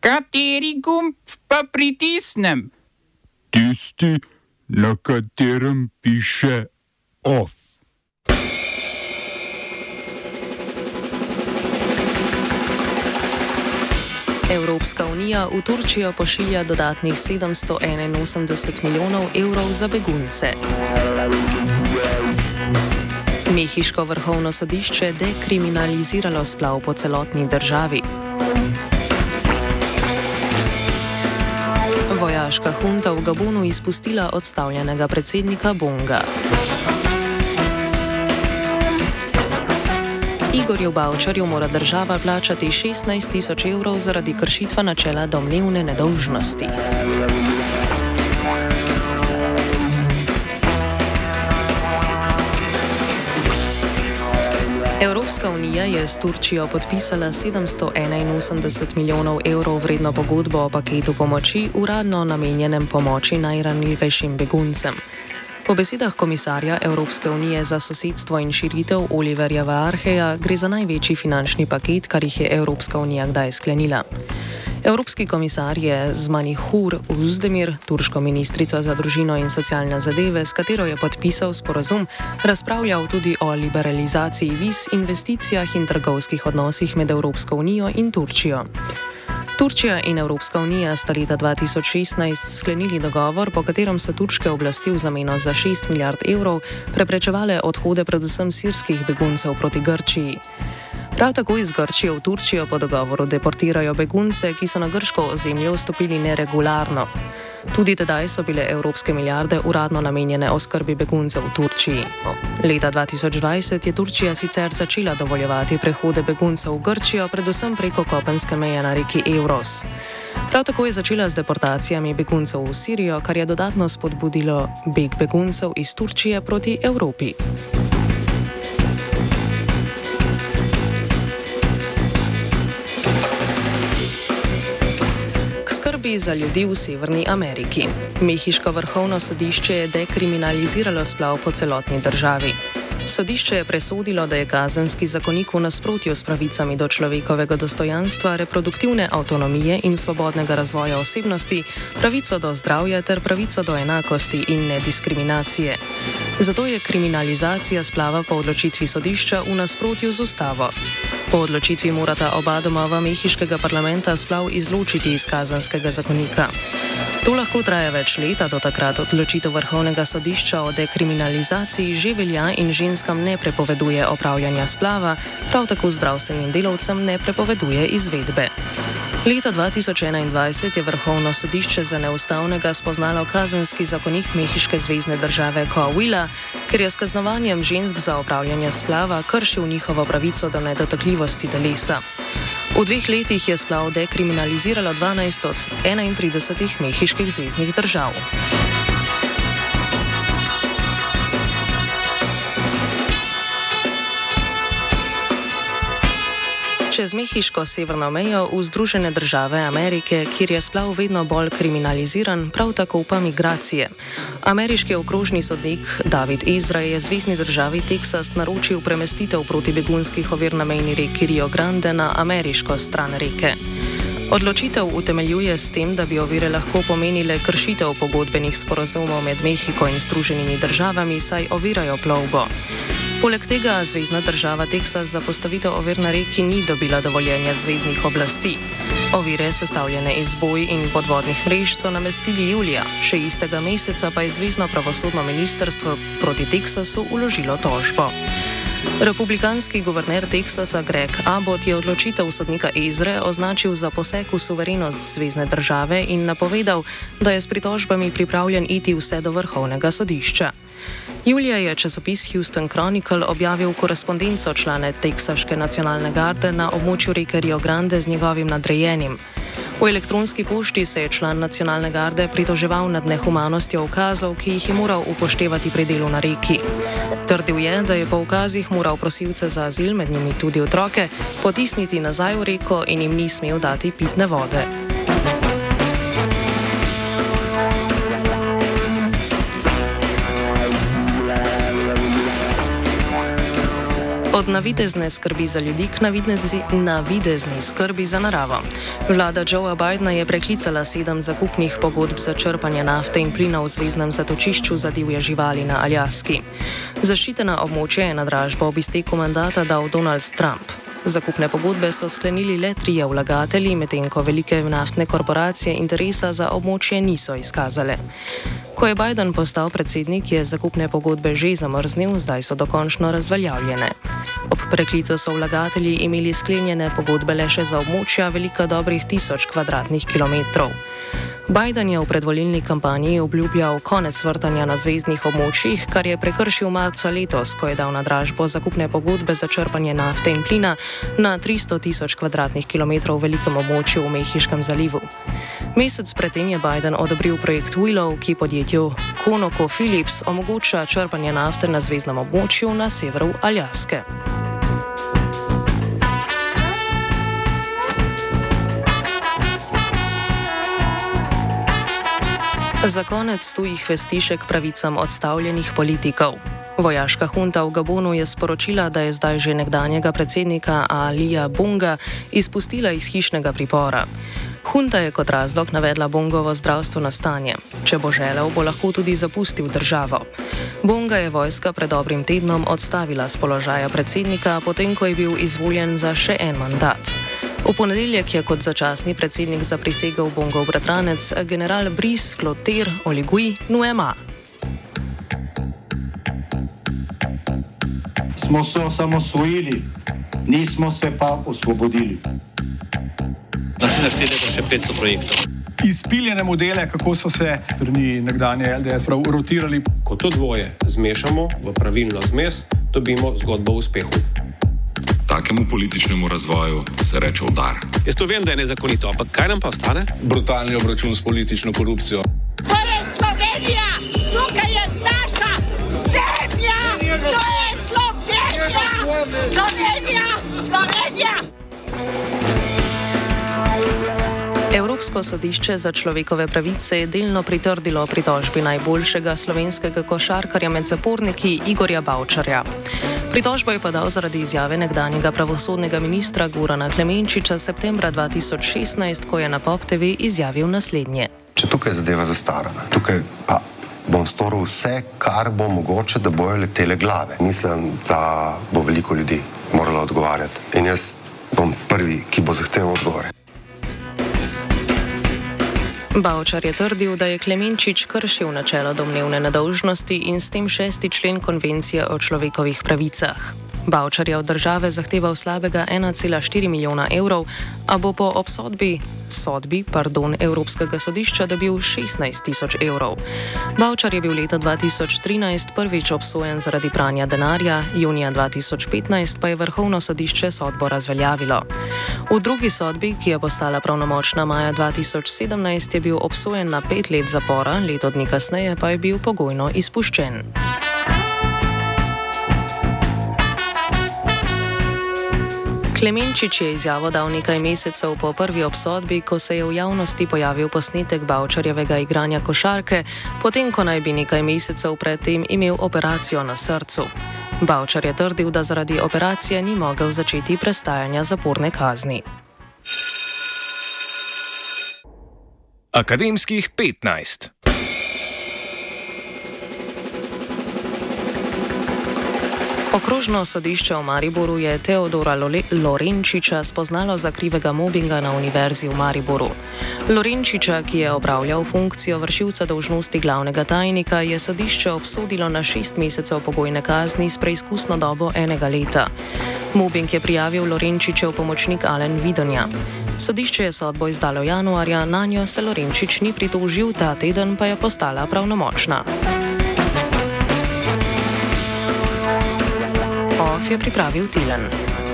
Kateri gumb pa pritisnem? Tisti, na katerem piše OF. Evropska unija v Turčijo pošilja dodatnih 781 milijonov evrov za begunce. Mehiško vrhovno sodišče dekriminaliziralo splav po celotni državi. Vojaška hunta v Gabonu izpustila odstavljenega predsednika Bonga. Igorju Bavčarju mora država plačati 16 tisoč evrov zaradi kršitva načela domnevne nedolžnosti. Evropska unija je s Turčijo podpisala 781 milijonov evrov vredno pogodbo o paketu pomoči, uradno namenjenem pomoči najranljivejšim beguncem. Po besedah komisarja Evropske unije za sosedstvo in širitev Oliverja Varheja gre za največji finančni paket, kar jih je Evropska unija kdaj sklenila. Evropski komisar je z Manihur Uzdemir, turško ministrico za družino in socialne zadeve, s katero je podpisal sporazum, razpravljal tudi o liberalizaciji viz, investicijah in trgovskih odnosih med Evropsko unijo in Turčijo. Turčija in Evropska unija sta leta 2016 sklenili dogovor, po katerem so turške oblasti v zameno za 6 milijard evrov preprečevale odhode predvsem sirskih beguncev proti Grčiji. Prav tako iz Grčije v Turčijo po dogovoru deportirajo begunce, ki so na grško ozemlje vstopili neregularno. Tudi tedaj so bile evropske milijarde uradno namenjene oskrbi beguncev v Turčiji. Leta 2020 je Turčija sicer začela dovoljevati prehode beguncev v Grčijo, predvsem preko kopenske meje na reki Euros. Prav tako je začela z deportacijami beguncev v Sirijo, kar je dodatno spodbudilo beg beguncev iz Turčije proti Evropi. Skrbi za ljudi v Severni Ameriki. Mehiško vrhovno sodišče je dekriminaliziralo splav po celotni državi. Sodišče je presodilo, da je kazenski zakonik v nasprotju s pravicami do človekovega dostojanstva, reproduktivne avtonomije in svobodnega razvoja osebnosti, pravico do zdravja ter pravico do enakosti in nediskriminacije. Zato je kriminalizacija splava po odločitvi sodišča v nasprotju z ustavo. Po odločitvi morata oba domova mehiškega parlamenta splav izločiti iz kazanskega zakonika. To lahko traja več leta, do takrat odločitev vrhovnega sodišča o dekriminalizaciji že velja in ženskam ne prepoveduje opravljanja splava, prav tako zdravstvenim delavcem ne prepoveduje izvedbe. Leta 2021 je vrhovno sodišče za neustavnega spoznalo kazenski zakonik mehiške zvezdne države Coahuila, ker je s kaznovanjem žensk za opravljanje splava kršil njihovo pravico do nedotakljivosti telesa. V dveh letih je splav dekriminaliziralo 12 od 31 mehiških zvezdnih držav. Čez mehiško severno mejo v Združene države Amerike, kjer je splav vedno bolj kriminaliziran, prav tako pa migracije. Ameriški okrožni sodnik David Ezra je zvezdni državi Teksas naročil premestitev proti begunskih ovir na mejni reki Rio Grande na ameriško stran reke. Odločitev utemeljuje s tem, da bi ovire lahko pomenile kršitev pogodbenih sporozumov med Mehiko in Združenimi državami, saj ovirajo plovbo. Poleg tega zvezdna država Teksas za postavitev ovir na reki ni dobila dovoljenja zvezdnih oblasti. Ovire, sestavljene iz boj in podvodnih mrež, so namestili julija, še istega meseca pa je zvezdno pravosodno ministrstvo proti Teksasu uložilo tožbo. Republikanski guverner Teksasa Greg Abbott je odločitev sodnika Ezre označil za poseg v suverenost zvezdne države in napovedal, da je s pritožbami pripravljen iti vse do vrhovnega sodišča. Julija je časopis Houston Chronicle objavil korespondenco člane Teksaške nacionalne garde na območju reke Rio Grande z njegovim nadrejenim. V elektronski pošti se je član nacionalne garde pritoževal nad nehumanostjo ukazov, ki jih je moral upoštevati pri delu na reki. Trdil je, da je po ukazih moral prosilce za azil, med njimi tudi otroke, potisniti nazaj v reko in jim ni smel dati pitne vode. Od navidezne skrbi za ljudi k navidezni skrbi za naravo. Vlada Joea Bidna je preklicala sedem zakupnih pogodb za črpanje nafte in plina v zvezdnem zatočišču za divje živali na Aljaski. Zaščitena območja je na dražbo ob izteku mandata dal Donald Trump. Zakupne pogodbe so sklenili le trije vlagatelji, medtem ko velike naftne korporacije interesa za območje niso izkazale. Ko je Biden postal predsednik, je zakupne pogodbe že zamrznil, zdaj so dokončno razveljavljene. Ob preklicu so vlagatelji imeli sklenjene pogodbe le še za območja velika dobrih tisoč km2. Biden je v predvolilni kampanji obljubljal konec vrtanja na zvezdnih območjih, kar je prekršil marca letos, ko je dal na dražbo zakupne pogodbe za črpanje nafte in plina na 300 tisoč km2 velikem območju v Mehiškem zalivu. Mesec predtem je Biden odobril projekt Willow, ki podjetju ConocoPhillips omogoča črpanje nafte na zvezdnem območju na severu Aljaske. Za konec tujih vestišek pravicam odstavljenih politikov. Vojaška hunta v Gabonu je sporočila, da je zdaj že nekdanjega predsednika Alija Bunga izpustila iz hišnega pripora. Hunta je kot razlog navedla Bungovo zdravstveno stanje. Če bo želel, bo lahko tudi zapustil državo. Bunga je vojska pred dobrim tednom odstavila z položaja predsednika, potem ko je bil izvoljen za še en mandat. V ponedeljek je kot začasni predsednik zaprisegel Bongov bratranec general Brice Clotaire Oligui Nuema. Smo se osamosvojili, nismo se pa osvobodili. Naslednje število je še 500 projektov. Izpiljene modele, kako so se strani nekdanje LDS rotirali. Ko to dvoje zmešamo v pravilno zmes, dobimo zgodbo o uspehu takemu političnemu razvoju se reče udar. Jaz to vem, da je nezakonito, ampak kaj nam pa ostane? Brutalni obračun s politično korupcijo. To je Slovenija, tukaj je naša zemlja, to je Slovenija, Slovenija, Slovenija. Evropsko sodišče za človekove pravice je delno pritrdilo pritožbi najboljšega slovenskega košarkarja med zaporniki Igorja Bavčarja. Pritožbo je podal zaradi izjave nekdanjega pravosodnega ministra Gorana Klemenčiča septembra 2016, ko je na Pop TV izjavil naslednje. Če tukaj zadeva zastarana, tukaj pa bom storil vse, kar bo mogoče, da bojo letele glave. Mislim, da bo veliko ljudi moralo odgovarjati in jaz bom prvi, ki bo zahteval odgovore. Bavčar je trdil, da je Klemenčič kršil načelo domnevne nedolžnosti in s tem šesti člen konvencije o človekovih pravicah. Bavčar je od države zahteval slabega 1,4 milijona evrov, a bo po obsodbi sodbi pardon, Evropskega sodišča dobil 16 tisoč evrov. Bavčar je bil leta 2013 prvič obsojen zaradi pranja denarja, junija 2015 pa je Vrhovno sodišče sodbo razveljavilo. V drugi sodbi, ki je postala pravnomočna maja 2017, je bil obsojen na pet let zapora, leto dni kasneje pa je bil pogojno izpuščen. Klemenčič je izjavo dal nekaj mesecev po prvi obsodbi, ko se je v javnosti pojavil posnetek Bavčarjevega igranja košarke, potem ko naj bi nekaj mesecev predtem imel operacijo na srcu. Bavčar je trdil, da zaradi operacije ni mogel začeti prestajanja zaporne kazni. Akademskih 15. Okrožno sodišče v Mariboru je Teodora Lorenčiča spoznalo za krivega mobinga na Univerzi v Mariboru. Lorenčiča, ki je opravljal funkcijo vršilca dolžnosti glavnega tajnika, je sodišče obsodilo na šest mesecev pogojne kazni s preizkusno dobo enega leta. Mobing je prijavil Lorenčičev pomočnik Alen Vidonja. Sodišče je sodbo izdalo januarja, na njo se Lorenčič ni pritožil, ta teden pa je postala pravnomočna. Je pripravil Tilen.